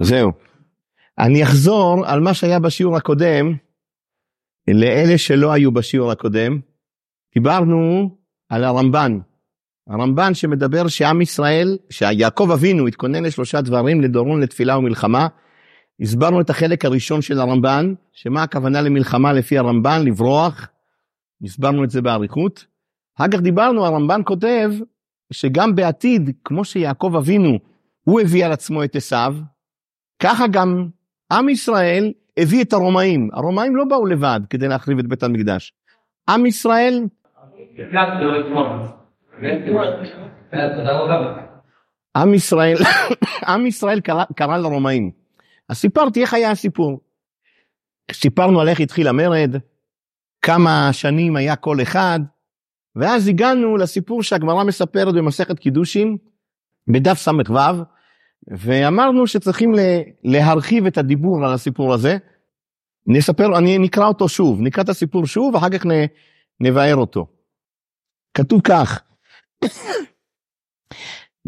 זהו. אני אחזור על מה שהיה בשיעור הקודם, לאלה שלא היו בשיעור הקודם. דיברנו על הרמב"ן. הרמב"ן שמדבר שעם ישראל, שיעקב אבינו התכונן לשלושה דברים, לדורון, לתפילה ומלחמה. הסברנו את החלק הראשון של הרמב"ן, שמה הכוונה למלחמה לפי הרמב"ן, לברוח. הסברנו את זה באריכות. אחר כך דיברנו, הרמב"ן כותב שגם בעתיד, כמו שיעקב אבינו, הוא הביא על עצמו את עשיו, ככה גם עם ישראל הביא את הרומאים. הרומאים לא באו לבד כדי להחריב את בית המקדש. עם ישראל... עם ישראל, עם ישראל קרא, קרא לרומאים. אז סיפרתי איך היה הסיפור. סיפרנו על איך התחיל המרד, כמה שנים היה כל אחד, ואז הגענו לסיפור שהגמרא מספרת במסכת קידושין, בדף ס"ו, ואמרנו שצריכים להרחיב את הדיבור על הסיפור הזה. נספר, אני נקרא אותו שוב, נקרא את הסיפור שוב, ואחר כך נבאר אותו. כתוב כך,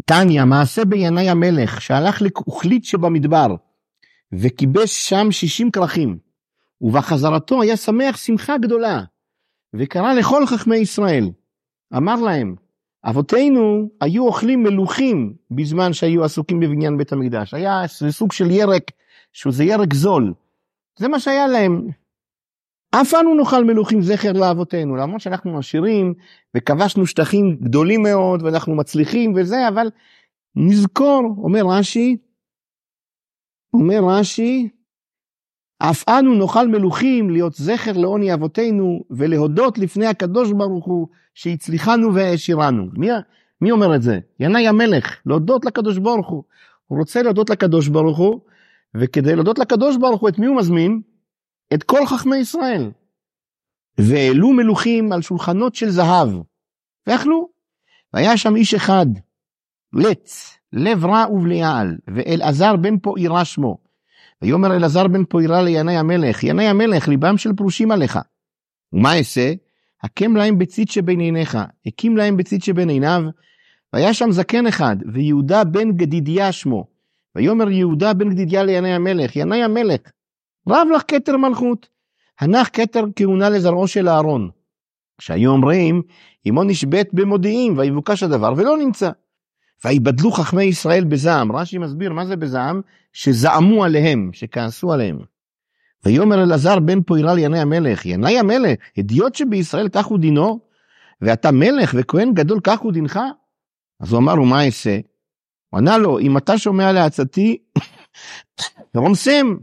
תניא, מעשה בינאי המלך, שהלך לכוכלית שבמדבר, וכיבש שם שישים כרכים, ובחזרתו היה שמח שמחה גדולה, וקרא לכל חכמי ישראל. אמר להם, אבותינו היו אוכלים מלוכים בזמן שהיו עסוקים בבניין בית המקדש. היה סוג של ירק, שזה ירק זול. זה מה שהיה להם. אף אנו נאכל מלוכים זכר לאבותינו, למרות שאנחנו עשירים וכבשנו שטחים גדולים מאוד ואנחנו מצליחים וזה, אבל נזכור, אומר רש"י, אומר רש"י, אף אנו נאכל מלוכים להיות זכר לעוני אבותינו ולהודות לפני הקדוש ברוך הוא שהצליחנו והעשירנו. מי, מי אומר את זה? ינאי המלך, להודות לקדוש ברוך הוא. הוא רוצה להודות לקדוש ברוך הוא, וכדי להודות לקדוש ברוך הוא, את מי הוא מזמין? את כל חכמי ישראל. והעלו מלוכים על שולחנות של זהב, ואכלו. והיה שם איש אחד, לץ, לב רע ובליעל, ואלעזר בן פואירה שמו. ויאמר אלעזר בן פוירה לינאי המלך, ינאי המלך, ליבם של פרושים עליך. ומה אעשה? הקם להם בצית שבין עיניך, הקים להם בצית שבין עיניו, והיה שם זקן אחד, ויהודה בן גדידיה שמו. ויאמר יהודה בן גדידיה לינאי המלך, ינאי המלך, רב לך כתר מלכות, הנח כתר כהונה לזרעו של אהרון. כשהיו אומרים, אמו נשבית במודיעים, ויבוקש הדבר, ולא נמצא. ויבדלו חכמי ישראל בזעם, רש"י מסביר מה זה בזעם, שזעמו עליהם, שכעסו עליהם. ויאמר אלעזר בן פוירה לינאי המלך, ינאי המלך, הדיוט שבישראל כך הוא דינו, ואתה מלך וכהן גדול כך הוא דינך? אז הוא אמר, ומה אעשה? הוא ענה לו, אם אתה שומע לעצתי, רומסם,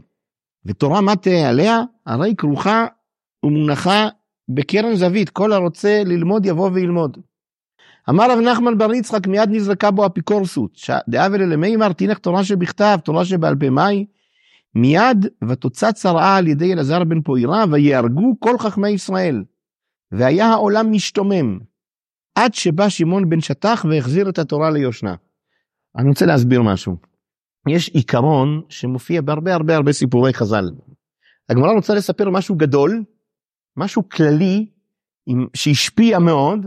ותורה מה תהיה עליה? הרי כרוכה ומונחה בקרן זווית, כל הרוצה ללמוד יבוא וילמוד. אמר רב נחמן בר יצחק מיד נזרקה בו אפיקורסות, דאבל אלמימר תינך תורה שבכתב, תורה שבעל פה מאי, מיד ותוצץ הרעה על ידי אלעזר בן פוירה ויהרגו כל חכמי ישראל. והיה העולם משתומם, עד שבא שמעון בן שטח והחזיר את התורה ליושנה. אני רוצה להסביר משהו. יש עיקרון שמופיע בהרבה הרבה הרבה סיפורי חז"ל. הגמרא רוצה לספר משהו גדול, משהו כללי, שהשפיע מאוד,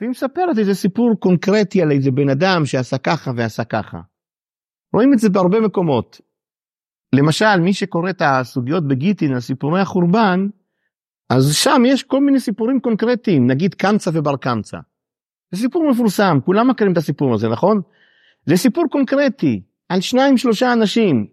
והיא מספרת איזה סיפור קונקרטי על איזה בן אדם שעשה ככה ועשה ככה. רואים את זה בהרבה מקומות. למשל, מי שקורא את הסוגיות בגיטין, על סיפורי החורבן, אז שם יש כל מיני סיפורים קונקרטיים, נגיד קמצא ובר קמצא. זה סיפור מפורסם, כולם מכירים את הסיפור הזה, נכון? זה סיפור קונקרטי, על שניים שלושה אנשים,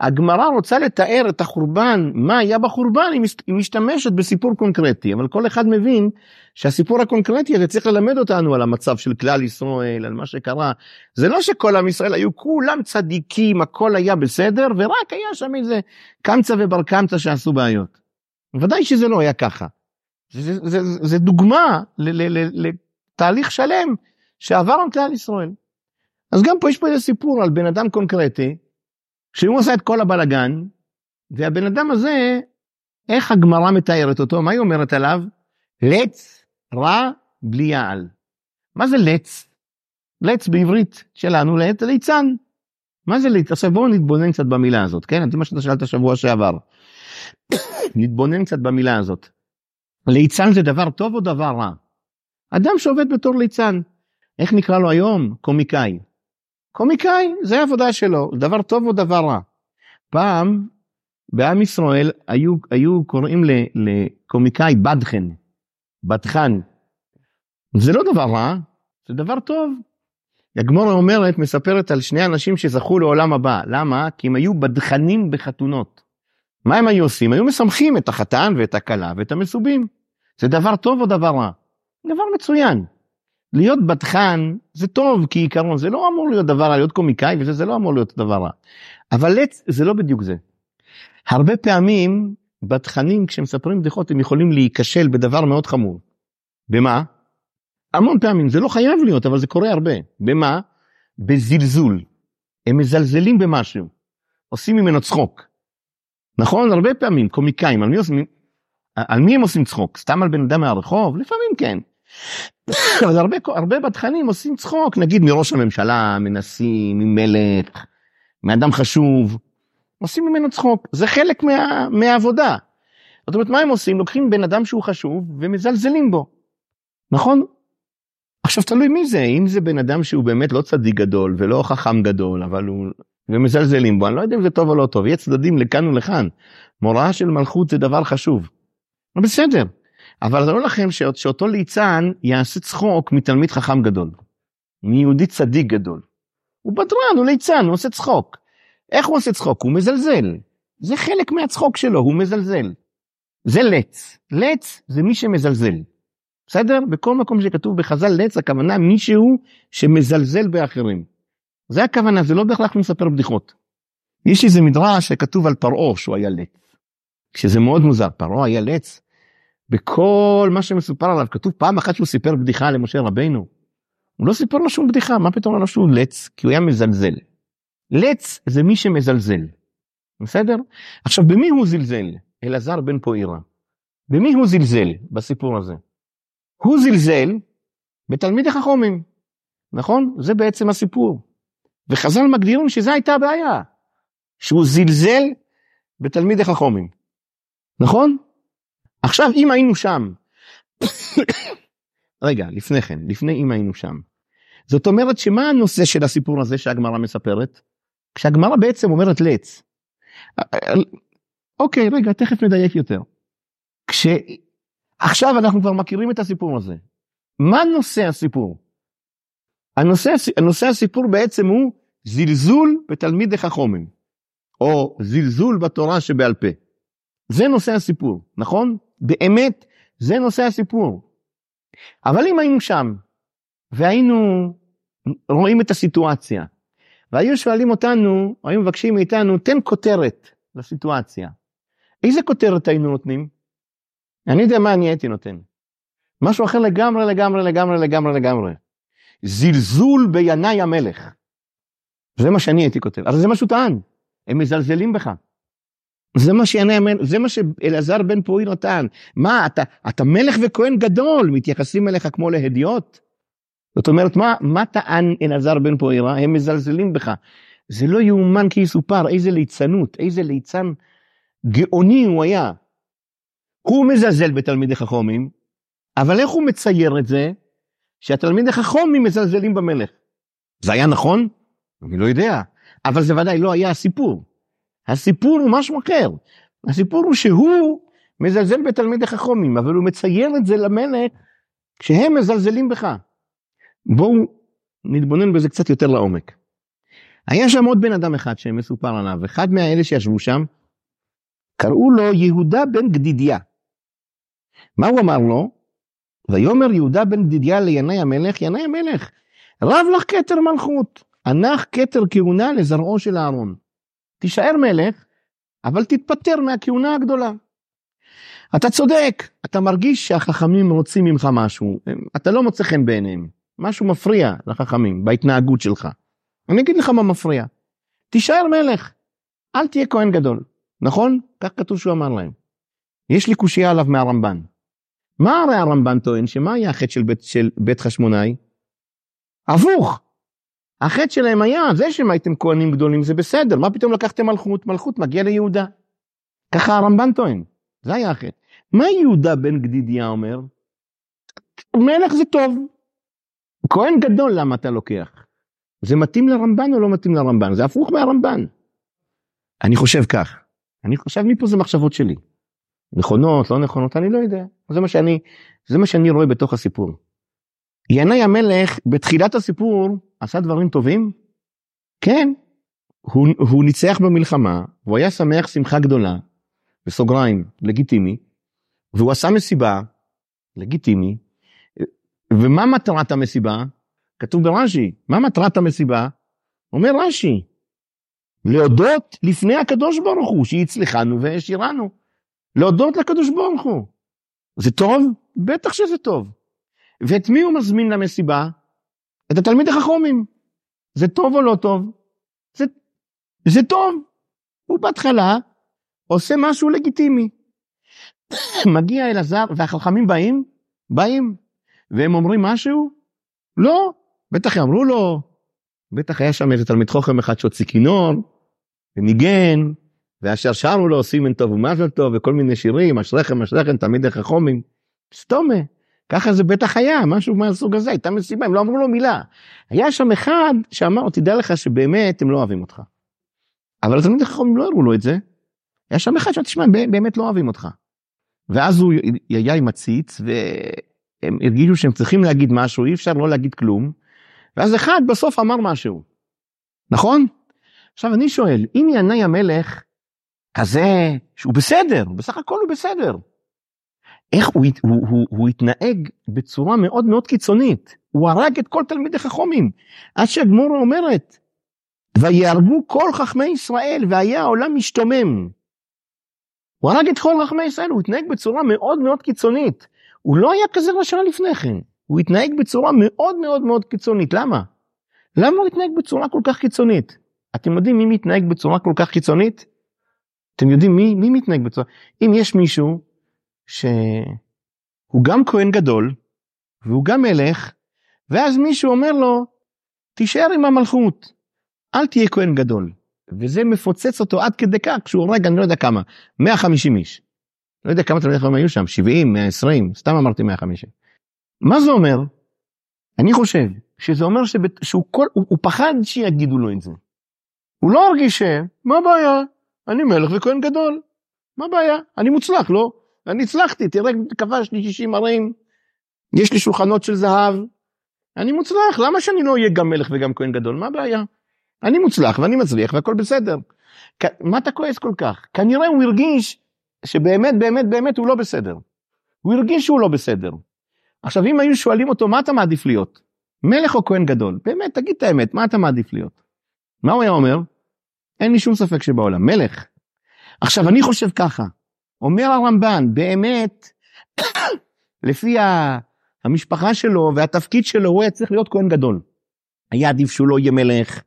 הגמרא רוצה לתאר את החורבן, מה היה בחורבן, היא משתמשת בסיפור קונקרטי, אבל כל אחד מבין שהסיפור הקונקרטי הזה צריך ללמד אותנו על המצב של כלל ישראל, על מה שקרה. זה לא שכל עם ישראל היו כולם צדיקים, הכל היה בסדר, ורק היה שם איזה קמצא ובר קמצא שעשו בעיות. ודאי שזה לא היה ככה. זה, זה, זה, זה דוגמה לתהליך שלם שעבר על כלל ישראל. אז גם פה יש פה איזה סיפור על בן אדם קונקרטי, שהוא עשה את כל הבלגן, והבן אדם הזה, איך הגמרא מתארת אותו? מה היא אומרת עליו? לץ רע בלי יעל. מה זה לץ? לץ בעברית שלנו, לץ, ליצן. מה זה ליצן? עכשיו בואו נתבונן קצת במילה הזאת, כן? זה מה שאתה שאלת שבוע שעבר. נתבונן קצת במילה הזאת. ליצן זה דבר טוב או דבר רע? אדם שעובד בתור ליצן, איך נקרא לו היום? קומיקאי. קומיקאי, זה העבודה שלו, דבר טוב או דבר רע. פעם בעם ישראל היו, היו קוראים לקומיקאי בדחן, בדחן. זה לא דבר רע, זה דבר טוב. הגמורה אומרת, מספרת על שני אנשים שזכו לעולם הבא. למה? כי הם היו בדחנים בחתונות. מה הם היו עושים? היו משמחים את החתן ואת הכלה ואת המסובים. זה דבר טוב או דבר רע? דבר מצוין. להיות בדחן זה טוב כעיקרון, זה לא אמור להיות דבר רע, להיות קומיקאי וזה זה לא אמור להיות דבר רע. אבל לץ זה לא בדיוק זה. הרבה פעמים בתכנים כשמספרים בדיחות הם יכולים להיכשל בדבר מאוד חמור. במה? המון פעמים, זה לא חייב להיות אבל זה קורה הרבה. במה? בזלזול. הם מזלזלים במשהו, עושים ממנו צחוק. נכון? הרבה פעמים קומיקאים, על מי, עושים, על מי הם עושים צחוק? סתם על בן אדם מהרחוב? לפעמים כן. אבל הרבה, הרבה בתכנים עושים צחוק, נגיד מראש הממשלה, מנשיא, ממלך, מאדם חשוב, עושים ממנו צחוק, זה חלק מה, מהעבודה. זאת אומרת, מה הם עושים? לוקחים בן אדם שהוא חשוב ומזלזלים בו, נכון? עכשיו תלוי מי זה, אם זה בן אדם שהוא באמת לא צדיק גדול ולא חכם גדול, אבל הוא... ומזלזלים בו, אני לא יודע אם זה טוב או לא טוב, יש צדדים לכאן ולכאן. מוראה של מלכות זה דבר חשוב. בסדר, אבל לא לכם שאות, שאותו ליצן יעשה צחוק מתלמיד חכם גדול, מיהודי צדיק גדול. הוא בדרן, הוא ליצן, הוא עושה צחוק. איך הוא עושה צחוק? הוא מזלזל. זה חלק מהצחוק שלו, הוא מזלזל. זה לץ. לץ זה מי שמזלזל. בסדר? בכל מקום שכתוב בחז"ל לץ, הכוונה מישהו שמזלזל באחרים. זה הכוונה, זה לא בהכרח מספר בדיחות. יש איזה מדרש שכתוב על פרעה שהוא היה לץ. שזה מאוד מוזר, פרעה היה לץ. בכל מה שמסופר עליו כתוב פעם אחת שהוא סיפר בדיחה למשה רבינו. הוא לא סיפר לו שום בדיחה, מה פתאום לו שהוא לץ? כי הוא היה מזלזל. לץ זה מי שמזלזל. בסדר? עכשיו במי הוא זלזל? אלעזר בן פואירה. במי הוא זלזל בסיפור הזה? הוא זלזל בתלמיד החכומים. נכון? זה בעצם הסיפור. וחז"ל מגדירים שזו הייתה הבעיה. שהוא זלזל בתלמיד החכומים. נכון? עכשיו אם היינו שם, רגע לפני כן, לפני אם היינו שם, זאת אומרת שמה הנושא של הסיפור הזה שהגמרא מספרת? כשהגמרא בעצם אומרת לץ. אוקיי רגע תכף נדייק יותר. כשעכשיו אנחנו כבר מכירים את הסיפור הזה. מה נושא הסיפור? הנושא, הנושא הסיפור בעצם הוא זלזול בתלמיד החכומים, או זלזול בתורה שבעל פה. זה נושא הסיפור, נכון? באמת, זה נושא הסיפור. אבל אם היינו שם, והיינו רואים את הסיטואציה, והיו שואלים אותנו, היו מבקשים מאיתנו, תן כותרת לסיטואציה. איזה כותרת היינו נותנים? אני יודע מה אני הייתי נותן. משהו אחר לגמרי, לגמרי, לגמרי, לגמרי, לגמרי. זלזול בינאי המלך. זה מה שאני הייתי כותב. אבל זה מה שהוא טען. הם מזלזלים בך. זה מה שעיני זה מה שאלעזר בן פואי נתן. מה, אתה, אתה מלך וכהן גדול, מתייחסים אליך כמו להדיוט? זאת אומרת, מה, מה טען אלעזר בן פואירה? הם מזלזלים בך. זה לא יאומן כי יסופר, איזה ליצנות, איזה ליצן גאוני הוא היה. הוא מזלזל בתלמידי חכומים, אבל איך הוא מצייר את זה? שהתלמידי חכומים מזלזלים במלך. זה היה נכון? אני לא יודע, אבל זה ודאי לא היה הסיפור. הסיפור הוא משהו אחר. הסיפור הוא שהוא מזלזל בתלמידי חכומים, אבל הוא מצייר את זה למלך כשהם מזלזלים בך. בואו נתבונן בזה קצת יותר לעומק. היה שם עוד בן אדם אחד שמסופר עליו, אחד מהאלה שישבו שם, קראו לו יהודה בן גדידיה. מה הוא אמר לו? ויאמר יהודה בן גדידיה לינאי המלך, ינאי המלך, רב לך כתר מלכות, הנח כתר כהונה לזרעו של אהרון. תישאר מלך, אבל תתפטר מהכהונה הגדולה. אתה צודק, אתה מרגיש שהחכמים רוצים ממך משהו, אתה לא מוצא חן בעיניהם. משהו מפריע לחכמים בהתנהגות שלך. אני אגיד לך מה מפריע. תישאר מלך, אל תהיה כהן גדול. נכון? כך כתוב שהוא אמר להם. יש לי קושייה עליו מהרמב"ן. מה הרי הרמב"ן טוען? שמה היה החטא של בית, של בית חשמונאי? הפוך. החטא שלהם היה, זה שהם הייתם כהנים גדולים זה בסדר, מה פתאום לקחתם מלכות? מלכות מגיע ליהודה. ככה הרמב"ן טוען, זה היה החטא. מה יהודה בן גדידיה אומר? מלך זה טוב, כהן גדול למה אתה לוקח? זה מתאים לרמב"ן או לא מתאים לרמב"ן? זה הפוך מהרמב"ן. אני חושב כך. אני חושב מפה זה מחשבות שלי. נכונות, לא נכונות, אני לא יודע. זה מה שאני, זה מה שאני רואה בתוך הסיפור. ינאי המלך בתחילת הסיפור עשה דברים טובים? כן. הוא, הוא ניצח במלחמה, הוא היה שמח שמחה גדולה, בסוגריים, לגיטימי, והוא עשה מסיבה, לגיטימי, ומה מטרת המסיבה? כתוב ברש"י, מה מטרת המסיבה? אומר רש"י, להודות לפני הקדוש ברוך הוא שהצליחנו והשאירנו. להודות לקדוש ברוך הוא. זה טוב? בטח שזה טוב. ואת מי הוא מזמין למסיבה? את התלמיד החכומים. זה טוב או לא טוב? זה, זה טוב. הוא בהתחלה עושה משהו לגיטימי. מגיע אלעזר והחכמים באים? באים. והם אומרים משהו? לא. בטח אמרו לו, בטח היה שם איזה תלמיד חוכם אחד שהוציא כינור, וניגן, ואשר שרו לו סימן טוב ומזל טוב, וכל מיני שירים, אשריכם אשריכם תלמידי חכומים. סתומה. ככה זה בטח היה, משהו מהסוג הזה, הייתה מסיבה, הם לא אמרו לו מילה. היה שם אחד שאמר, תדע לך שבאמת הם לא אוהבים אותך. אבל התלמידי חכמים לא הראו לו את זה. היה שם אחד שאומר, תשמע, באמת לא אוהבים אותך. ואז הוא היה עם הציץ, והם הרגישו שהם צריכים להגיד משהו, אי אפשר לא להגיד כלום. ואז אחד בסוף אמר משהו, נכון? עכשיו אני שואל, אם ינאי המלך כזה שהוא בסדר, בסך הכל הוא בסדר, איך הוא, הוא, הוא, הוא התנהג בצורה מאוד מאוד קיצונית, הוא הרג את כל תלמידי חכומים, עד שהגמורה אומרת, ויהרגו כל חכמי ישראל והיה העולם משתומם. הוא הרג את כל חכמי ישראל, הוא התנהג בצורה מאוד מאוד קיצונית. הוא לא היה כזה רשע לפני כן. הוא התנהג בצורה מאוד מאוד מאוד קיצונית. למה? למה הוא התנהג בצורה כל כך קיצונית? אתם יודעים מי מתנהג בצורה כל כך קיצונית? אתם יודעים מי, מי מתנהג בצורה... אם יש מישהו שהוא גם כהן גדול, והוא גם מלך, ואז מישהו אומר לו, תישאר עם המלכות, אל תהיה כהן גדול. וזה מפוצץ אותו עד כדי כך שהוא הורג אני לא יודע כמה, 150 איש. לא יודע כמה תלמידי חכמים היו שם, 70, 120, סתם אמרתי 150. מה זה אומר? אני חושב שזה אומר שבת, שהוא כל, הוא, הוא פחד שיגידו לו את זה. הוא לא הרגיש ש... מה הבעיה? אני מלך וכהן גדול. מה הבעיה? אני מוצלח, לא? אני הצלחתי, תראה, כבשתי 60 ערים, יש לי שולחנות של זהב. אני מוצלח, למה שאני לא אהיה גם מלך וגם כהן גדול? מה הבעיה? אני מוצלח ואני מצליח והכל בסדר. מה אתה כועס כל כך? כנראה הוא הרגיש שבאמת באמת באמת הוא לא בסדר. הוא הרגיש שהוא לא בסדר. עכשיו אם היו שואלים אותו מה אתה מעדיף להיות? מלך או כהן גדול? באמת תגיד את האמת מה אתה מעדיף להיות? מה הוא היה אומר? אין לי שום ספק שבעולם מלך. עכשיו אני חושב ככה אומר הרמב"ן באמת לפי המשפחה שלו והתפקיד שלו הוא היה צריך להיות כהן גדול. היה עדיף שהוא לא יהיה מלך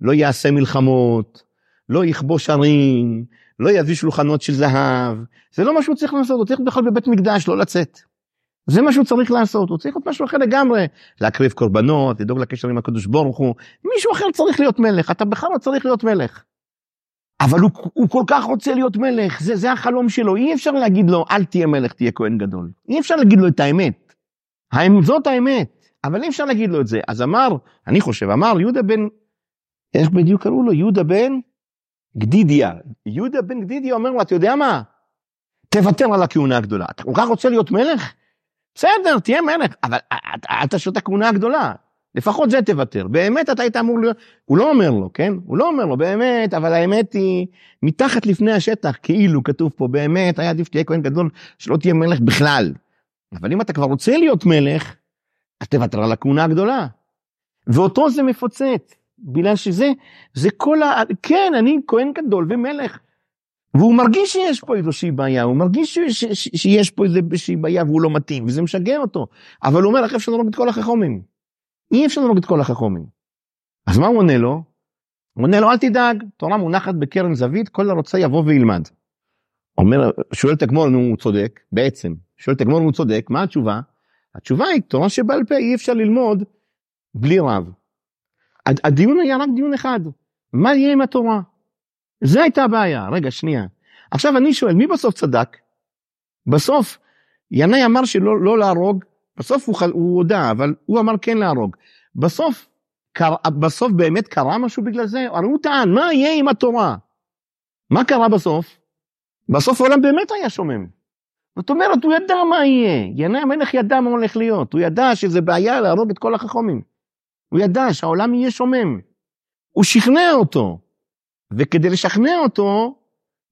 לא יעשה מלחמות לא יכבוש ערים לא יביא שלוחנות של זהב זה לא מה שהוא צריך לעשות הוא צריך בכלל בבית מקדש לא לצאת. זה מה שהוא צריך לעשות, הוא צריך להיות משהו אחר לגמרי, להקריב קורבנות, לדאוג לקשר עם הקדוש ברוך הוא, מישהו אחר צריך להיות מלך, אתה בכלל לא צריך להיות מלך. אבל הוא, הוא כל כך רוצה להיות מלך, זה, זה החלום שלו, אי אפשר להגיד לו, אל תהיה מלך, תהיה כהן גדול. אי אפשר להגיד לו את האמת. זאת האמת, אבל אי אפשר להגיד לו את זה. אז אמר, אני חושב, אמר יהודה בן, איך בדיוק קראו לו? יהודה בן גדידיה. יהודה בן גדידיה אומר לו, אתה יודע מה? תוותר על הכהונה הגדולה. אתה כל כך רוצה להיות מלך? בסדר, תהיה מלך, אבל אל תשאיר את הכהונה הגדולה. לפחות זה תוותר. באמת אתה היית אמור להיות, הוא לא אומר לו, כן? הוא לא אומר לו, באמת, אבל האמת היא, מתחת לפני השטח, כאילו כתוב פה, באמת, היה עדיף שתהיה כהן גדול, שלא תהיה מלך בכלל. אבל אם אתה כבר רוצה להיות מלך, אז תוותר על הכהונה הגדולה. ואותו זה מפוצץ, בגלל שזה, זה כל ה... כן, אני כהן גדול ומלך. והוא מרגיש שיש פה איזושהי בעיה, הוא מרגיש ש, שיש פה איזושהי בעיה והוא לא מתאים, וזה משגע אותו. אבל הוא אומר, איך אפשר לראות את כל החכומים? אי אפשר לראות את כל החכומים. אז מה הוא עונה לו? הוא עונה לו, אל תדאג, תורה מונחת בקרן זווית, כל הרוצה יבוא וילמד. אומר, שואל את הגמור, נו, הוא צודק, בעצם. שואל את הגמור, הוא צודק, מה התשובה? התשובה היא, תורה שבעל פה אי אפשר ללמוד בלי רב. הדיון היה רק דיון אחד, מה יהיה עם התורה? זה הייתה הבעיה. רגע, שנייה. עכשיו אני שואל, מי בסוף צדק? בסוף, ינאי אמר שלא לא להרוג, בסוף הוא, הוא הודה, אבל הוא אמר כן להרוג. בסוף, קר, בסוף באמת קרה משהו בגלל זה? הרי הוא טען, מה יהיה עם התורה? מה קרה בסוף? בסוף העולם באמת היה שומם. זאת אומרת, הוא ידע מה יהיה. ינאי המלך ידע מה הולך להיות. הוא ידע שזה בעיה להרוג את כל החכומים. הוא ידע שהעולם יהיה שומם. הוא שכנע אותו. וכדי לשכנע אותו,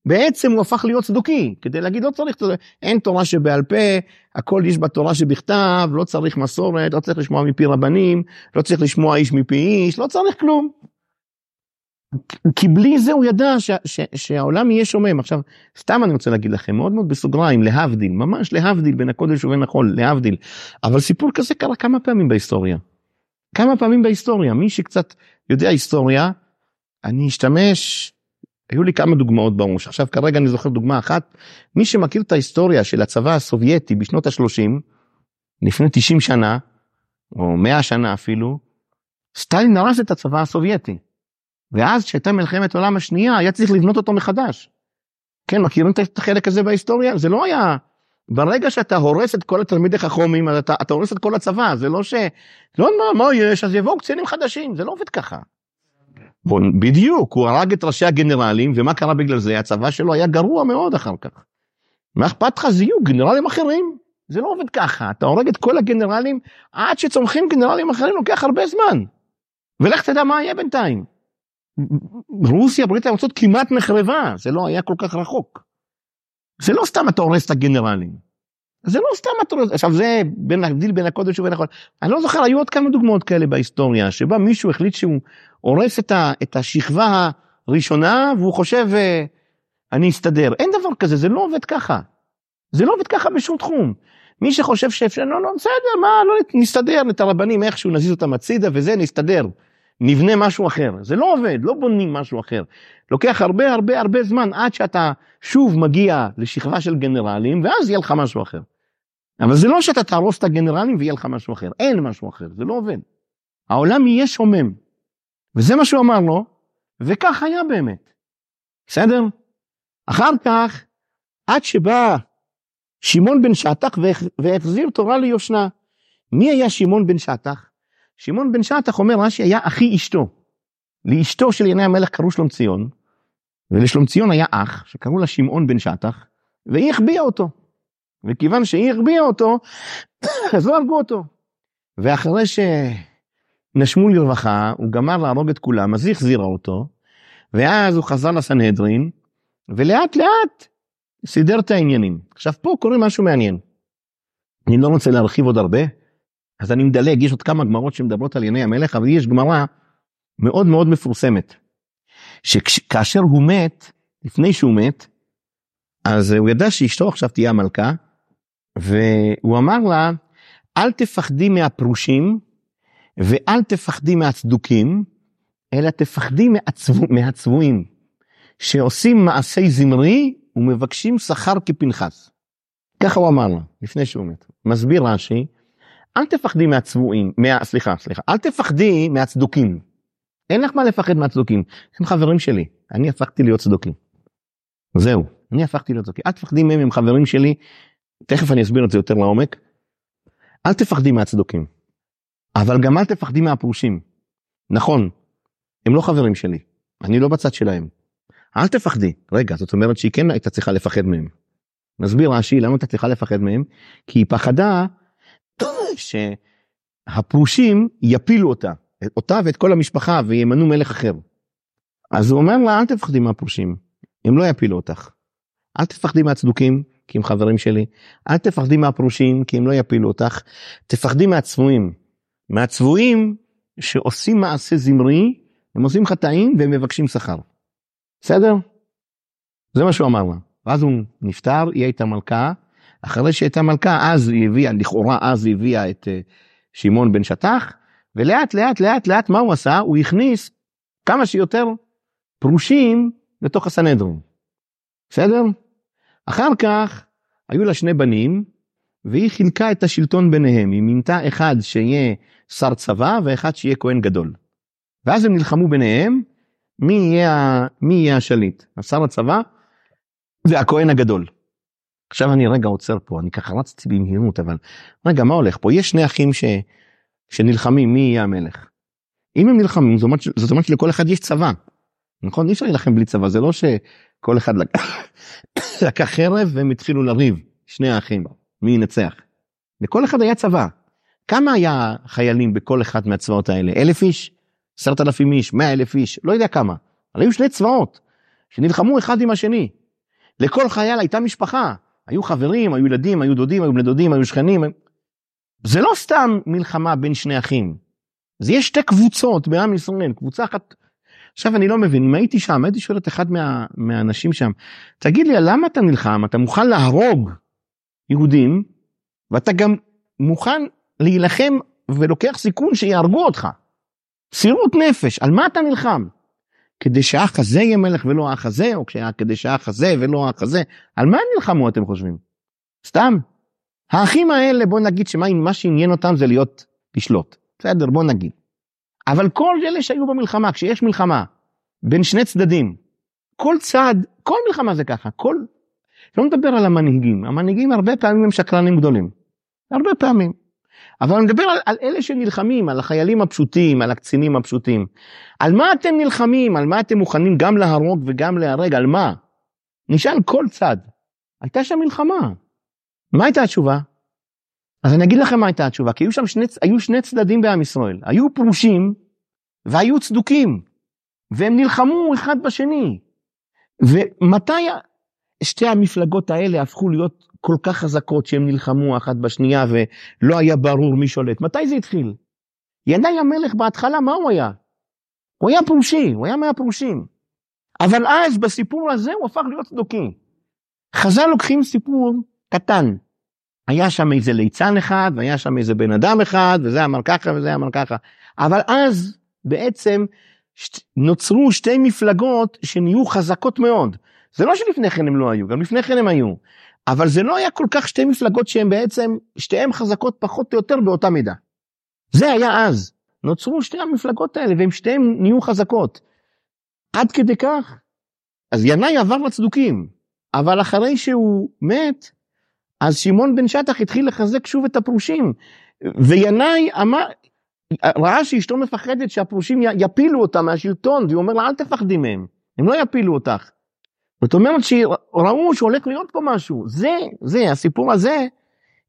בעצם הוא הפך להיות צדוקי, כדי להגיד לא צריך, אין תורה שבעל פה, הכל יש בתורה שבכתב, לא צריך מסורת, לא צריך לשמוע מפי רבנים, לא צריך לשמוע איש מפי איש, לא צריך כלום. כי בלי זה הוא ידע ש, ש, שהעולם יהיה שומם. עכשיו, סתם אני רוצה להגיד לכם, מאוד מאוד בסוגריים, להבדיל, ממש להבדיל בין הקודש ובין החול, להבדיל. אבל סיפור כזה קרה כמה פעמים בהיסטוריה. כמה פעמים בהיסטוריה. מי שקצת יודע היסטוריה, אני אשתמש, היו לי כמה דוגמאות בראש. עכשיו כרגע אני זוכר דוגמה אחת. מי שמכיר את ההיסטוריה של הצבא הסובייטי בשנות ה-30, לפני 90 שנה, או 100 שנה אפילו, סטלין הרס את הצבא הסובייטי. ואז כשהייתה מלחמת העולם השנייה היה צריך לבנות אותו מחדש. כן, מכירים את החלק הזה בהיסטוריה? זה לא היה... ברגע שאתה הורס את כל התלמידי חכומים, אתה, אתה הורס את כל הצבא, זה לא ש... לא מה, מה יש, אז יבואו קצינים חדשים, זה לא עובד ככה. בדיוק, הוא הרג את ראשי הגנרלים, ומה קרה בגלל זה? הצבא שלו היה גרוע מאוד אחר כך. מה אכפת לך? זיהו גנרלים אחרים. זה לא עובד ככה, אתה הורג את כל הגנרלים, עד שצומחים גנרלים אחרים לוקח הרבה זמן. ולך תדע מה יהיה בינתיים. רוסיה, ברית המועצות כמעט נחרבה, זה לא היה כל כך רחוק. זה לא סתם אתה הורס את הגנרלים. זה לא סתם אתה הורס, עכשיו זה בין ההבדיל בין הקודש ובין הכל. אני לא זוכר, היו עוד כמה דוגמאות כאלה בהיסטוריה, שבה מישהו החליט שהוא הורס את, ה, את השכבה הראשונה, והוא חושב, אה, אני אסתדר. אין דבר כזה, זה לא עובד ככה. זה לא עובד ככה בשום תחום. מי שחושב שאפשר, לא, לא, בסדר, מה, לא נסתדר את הרבנים איכשהו, נזיז אותם הצידה וזה, נסתדר. נבנה משהו אחר. זה לא עובד, לא בונים משהו אחר. לוקח הרבה הרבה הרבה זמן עד שאתה שוב מגיע לשכבה של גנרלים, ואז יהיה לך משהו אחר. אבל זה לא שאתה תהרוס את הגנרלים ויהיה לך משהו אחר, אין משהו אחר, זה לא עובד. העולם יהיה שומם. וזה מה שהוא אמר לו, וכך היה באמת. בסדר? אחר כך, עד שבא שמעון בן שטח והחזיר תורה ליושנה. מי היה שמעון בן שטח? שמעון בן שטח אומר רש"י היה אחי אשתו. לאשתו של ינאי המלך קראו ולשלום ציון היה אח שקראו לה שמעון בן שטח, והיא החביאה אותו. וכיוון שהיא החביאה אותו, אז לא הרגו אותו. ואחרי שנשמו לרווחה, הוא גמר להרוג את כולם, אז היא החזירה אותו, ואז הוא חזר לסנהדרין, ולאט לאט סידר את העניינים. עכשיו פה קורה משהו מעניין. אני לא רוצה להרחיב עוד הרבה, אז אני מדלג, יש עוד כמה גמרות שמדברות על ינאי המלך, אבל יש גמרה מאוד מאוד מפורסמת, שכאשר הוא מת, לפני שהוא מת, אז הוא ידע שאשתו עכשיו תהיה המלכה, והוא אמר לה, אל תפחדי מהפרושים, ואל תפחדי מהצדוקים, אלא תפחדי מהצבו, מהצבועים, שעושים מעשי זמרי ומבקשים שכר כפנחס. ככה הוא אמר לה, לפני שהוא מת. מסביר רש"י, אל תפחדי מהצבועים, מה, סליחה, סליחה, אל תפחדי מהצדוקים. אין לך מה לפחד מהצדוקים, הם חברים שלי, אני הפכתי להיות צדוקי. זהו, אני הפכתי להיות צדוקי, אל תפחדי מהם, הם חברים שלי, תכף אני אסביר את זה יותר לעומק. אל תפחדי מהצדוקים, אבל גם אל תפחדי מהפרושים. נכון, הם לא חברים שלי, אני לא בצד שלהם. אל תפחדי, רגע, זאת אומרת שהיא כן הייתה צריכה לפחד מהם. נסביר רש"י למה הייתה צריכה לפחד מהם, כי היא פחדה שהפרושים יפילו אותה, אותה ואת כל המשפחה וימנו מלך אחר. אז הוא אומר לה אל תפחדי מהפרושים, הם לא יפילו אותך. אל תפחדי מהצדוקים כי הם חברים שלי, אל תפחדי מהפרושים כי הם לא יפילו אותך, תפחדי מהצבועים. מהצבועים שעושים מעשה זמרי, הם עושים חטאים והם מבקשים שכר. בסדר? זה מה שהוא אמר לה. ואז הוא נפטר, היא הייתה מלכה, אחרי שהייתה מלכה, אז היא הביאה, לכאורה אז היא הביאה את אה, שמעון בן שטח, ולאט לאט לאט לאט מה הוא עשה? הוא הכניס כמה שיותר פרושים לתוך הסנהדרין. בסדר? אחר כך היו לה שני בנים, והיא חילקה את השלטון ביניהם, היא מינתה אחד שיהיה שר צבא ואחד שיהיה כהן גדול. ואז הם נלחמו ביניהם, מי יהיה, מי יהיה השליט, השר הצבא והכהן הגדול. עכשיו אני רגע עוצר פה, אני ככה רצתי במהירות, אבל רגע, מה הולך פה? יש שני אחים ש... שנלחמים, מי יהיה המלך? אם הם נלחמים, זאת אומרת, זאת אומרת שלכל אחד יש צבא, נכון? אי אפשר להילחם בלי צבא, זה לא כל אחד לקח, לקח חרב והם התחילו לריב, שני האחים, מי ינצח. לכל אחד היה צבא. כמה היה חיילים בכל אחד מהצבאות האלה? אלף איש? עשרת אלפים איש? מאה אלף איש? לא יודע כמה. אבל היו שני צבאות שנלחמו אחד עם השני. לכל חייל הייתה משפחה. היו חברים, היו ילדים, היו דודים, היו בני דודים, היו שכנים. זה לא סתם מלחמה בין שני אחים. זה יש שתי קבוצות בעם ישראל, קבוצה אחת. עכשיו אני לא מבין, אם הייתי שם, הייתי שואל את אחד מה, מהאנשים שם, תגיד לי, למה אתה נלחם? אתה מוכן להרוג יהודים, ואתה גם מוכן להילחם ולוקח סיכון שיהרגו אותך. סירות נפש, על מה אתה נלחם? כדי שהאח הזה יהיה מלך ולא האח הזה, או כדי שהאח הזה ולא האח הזה, על מה נלחמו אתם חושבים? סתם. האחים האלה בוא נגיד שמה שעניין אותם זה להיות, לשלוט. בסדר בוא נגיד. אבל כל אלה שהיו במלחמה, כשיש מלחמה בין שני צדדים, כל צד, כל מלחמה זה ככה, כל... לא מדבר על המנהיגים, המנהיגים הרבה פעמים הם שקרנים גדולים. הרבה פעמים. אבל אני מדבר על, על אלה שנלחמים, על החיילים הפשוטים, על הקצינים הפשוטים. על מה אתם נלחמים? על מה אתם מוכנים גם להרוג וגם להרג? על מה? נשאל כל צד. הייתה שם מלחמה. מה הייתה התשובה? אז אני אגיד לכם מה הייתה התשובה, כי היו שם שני, היו שני צדדים בעם ישראל. היו פרושים והיו צדוקים. והם נלחמו אחד בשני. ומתי שתי המפלגות האלה הפכו להיות כל כך חזקות שהם נלחמו אחת בשנייה ולא היה ברור מי שולט. מתי זה התחיל? ינאי המלך בהתחלה מה הוא היה? הוא היה פרושי, הוא היה מהפרושים. אבל אז בסיפור הזה הוא הפך להיות צדוקי. חז"ל לוקחים סיפור קטן. היה שם איזה ליצן אחד והיה שם איזה בן אדם אחד וזה אמר ככה וזה אמר ככה. אבל אז בעצם נוצרו שתי מפלגות שנהיו חזקות מאוד. זה לא שלפני כן הם לא היו, גם לפני כן הם היו. אבל זה לא היה כל כך שתי מפלגות שהן בעצם, שתיהן חזקות פחות או יותר באותה מידה. זה היה אז. נוצרו שתי המפלגות האלה והן שתיהן נהיו חזקות. עד כדי כך. אז ינאי עבר לצדוקים, אבל אחרי שהוא מת, אז שמעון בן שטח התחיל לחזק שוב את הפרושים. וינאי אמר, ראה שאשתו מפחדת שהפרושים יפילו אותה מהשלטון, והוא אומר לה אל תפחדי מהם, הם לא יפילו אותך. זאת אומרת שראו שהולך להיות פה משהו, זה, זה, הסיפור הזה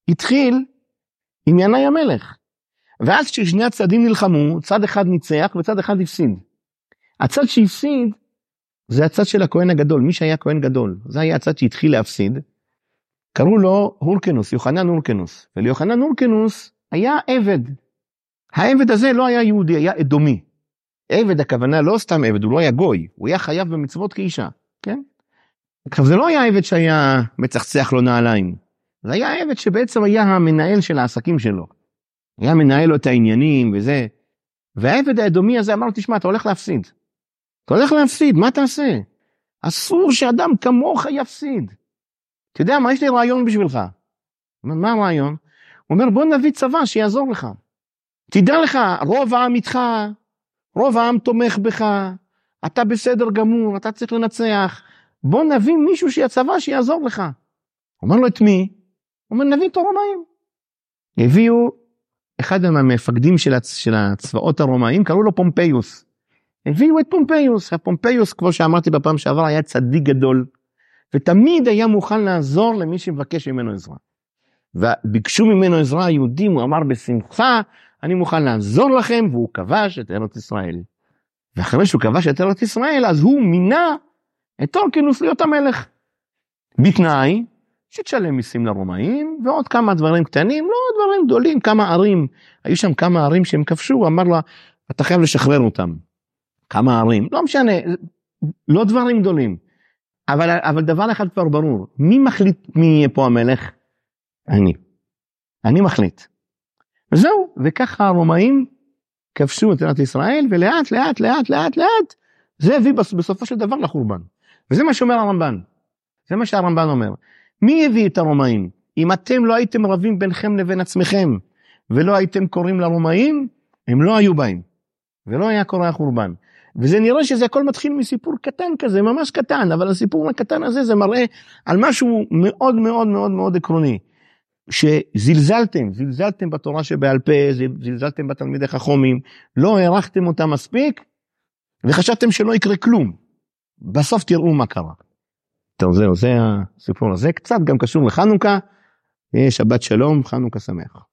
התחיל עם ינאי המלך. ואז כששני הצדדים נלחמו, צד אחד ניצח וצד אחד הפסיד. הצד שהפסיד זה הצד של הכהן הגדול, מי שהיה כהן גדול, זה היה הצד שהתחיל להפסיד. קראו לו הורקנוס, יוחנן הורקנוס, וליוחנן הורקנוס היה עבד. העבד הזה לא היה יהודי, היה אדומי. עבד הכוונה לא סתם עבד, הוא לא היה גוי, הוא היה חייב במצוות כאישה, כן? עכשיו זה לא היה עבד שהיה מצחצח לו נעליים, זה היה עבד שבעצם היה המנהל של העסקים שלו. היה מנהל לו את העניינים וזה. והעבד האדומי הזה אמר לו תשמע אתה הולך להפסיד. אתה הולך להפסיד מה תעשה? אסור שאדם כמוך יפסיד. אתה יודע מה יש לי רעיון בשבילך. מה הרעיון? הוא אומר בוא נביא צבא שיעזור לך. תדע לך רוב העם איתך, רוב העם תומך בך, אתה בסדר גמור, אתה צריך לנצח, בוא נביא מישהו שהצבא שיעזור לך. אומר לו את מי? אומר נביא את הרומאים. הביאו אחד מהמפקדים של, הצ... של הצבאות הרומאים קראו לו פומפיוס. הביאו את פומפיוס, הפומפיוס כמו שאמרתי בפעם שעבר היה צדיק גדול ותמיד היה מוכן לעזור למי שמבקש ממנו עזרה. וביקשו ממנו עזרה היהודים הוא אמר בשמחה אני מוכן לעזור לכם והוא כבש את ארץ ישראל. ואחרי שהוא כבש את ארץ ישראל אז הוא מינה את טולקינוס להיות המלך. בתנאי שתשלם מיסים לרומאים ועוד כמה דברים קטנים, לא דברים גדולים, כמה ערים. היו שם כמה ערים שהם כבשו, אמר לה, אתה חייב לשחרר אותם. כמה ערים, לא משנה, לא דברים גדולים. אבל, אבל דבר אחד כבר ברור, מי מחליט מי יהיה פה המלך? אני. אני מחליט. וזהו, וככה הרומאים כבשו את ארץ ישראל, ולאט לאט לאט לאט לאט זה הביא בסופו של דבר לחורבן. וזה מה שאומר הרמב"ן. זה מה שהרמב"ן אומר. מי הביא את הרומאים? אם אתם לא הייתם רבים ביניכם לבין עצמכם, ולא הייתם קוראים לרומאים, הם לא היו באים. ולא היה קורה החורבן. וזה נראה שזה הכל מתחיל מסיפור קטן כזה, ממש קטן, אבל הסיפור הקטן הזה זה מראה על משהו מאוד מאוד מאוד מאוד עקרוני. שזלזלתם, זלזלתם בתורה שבעל פה, זלזלתם בתלמידי חכומים, לא הערכתם אותם מספיק, וחשבתם שלא יקרה כלום. בסוף תראו מה קרה. טוב זהו זה הסיפור הזה קצת גם קשור לחנוכה. שבת שלום חנוכה שמח.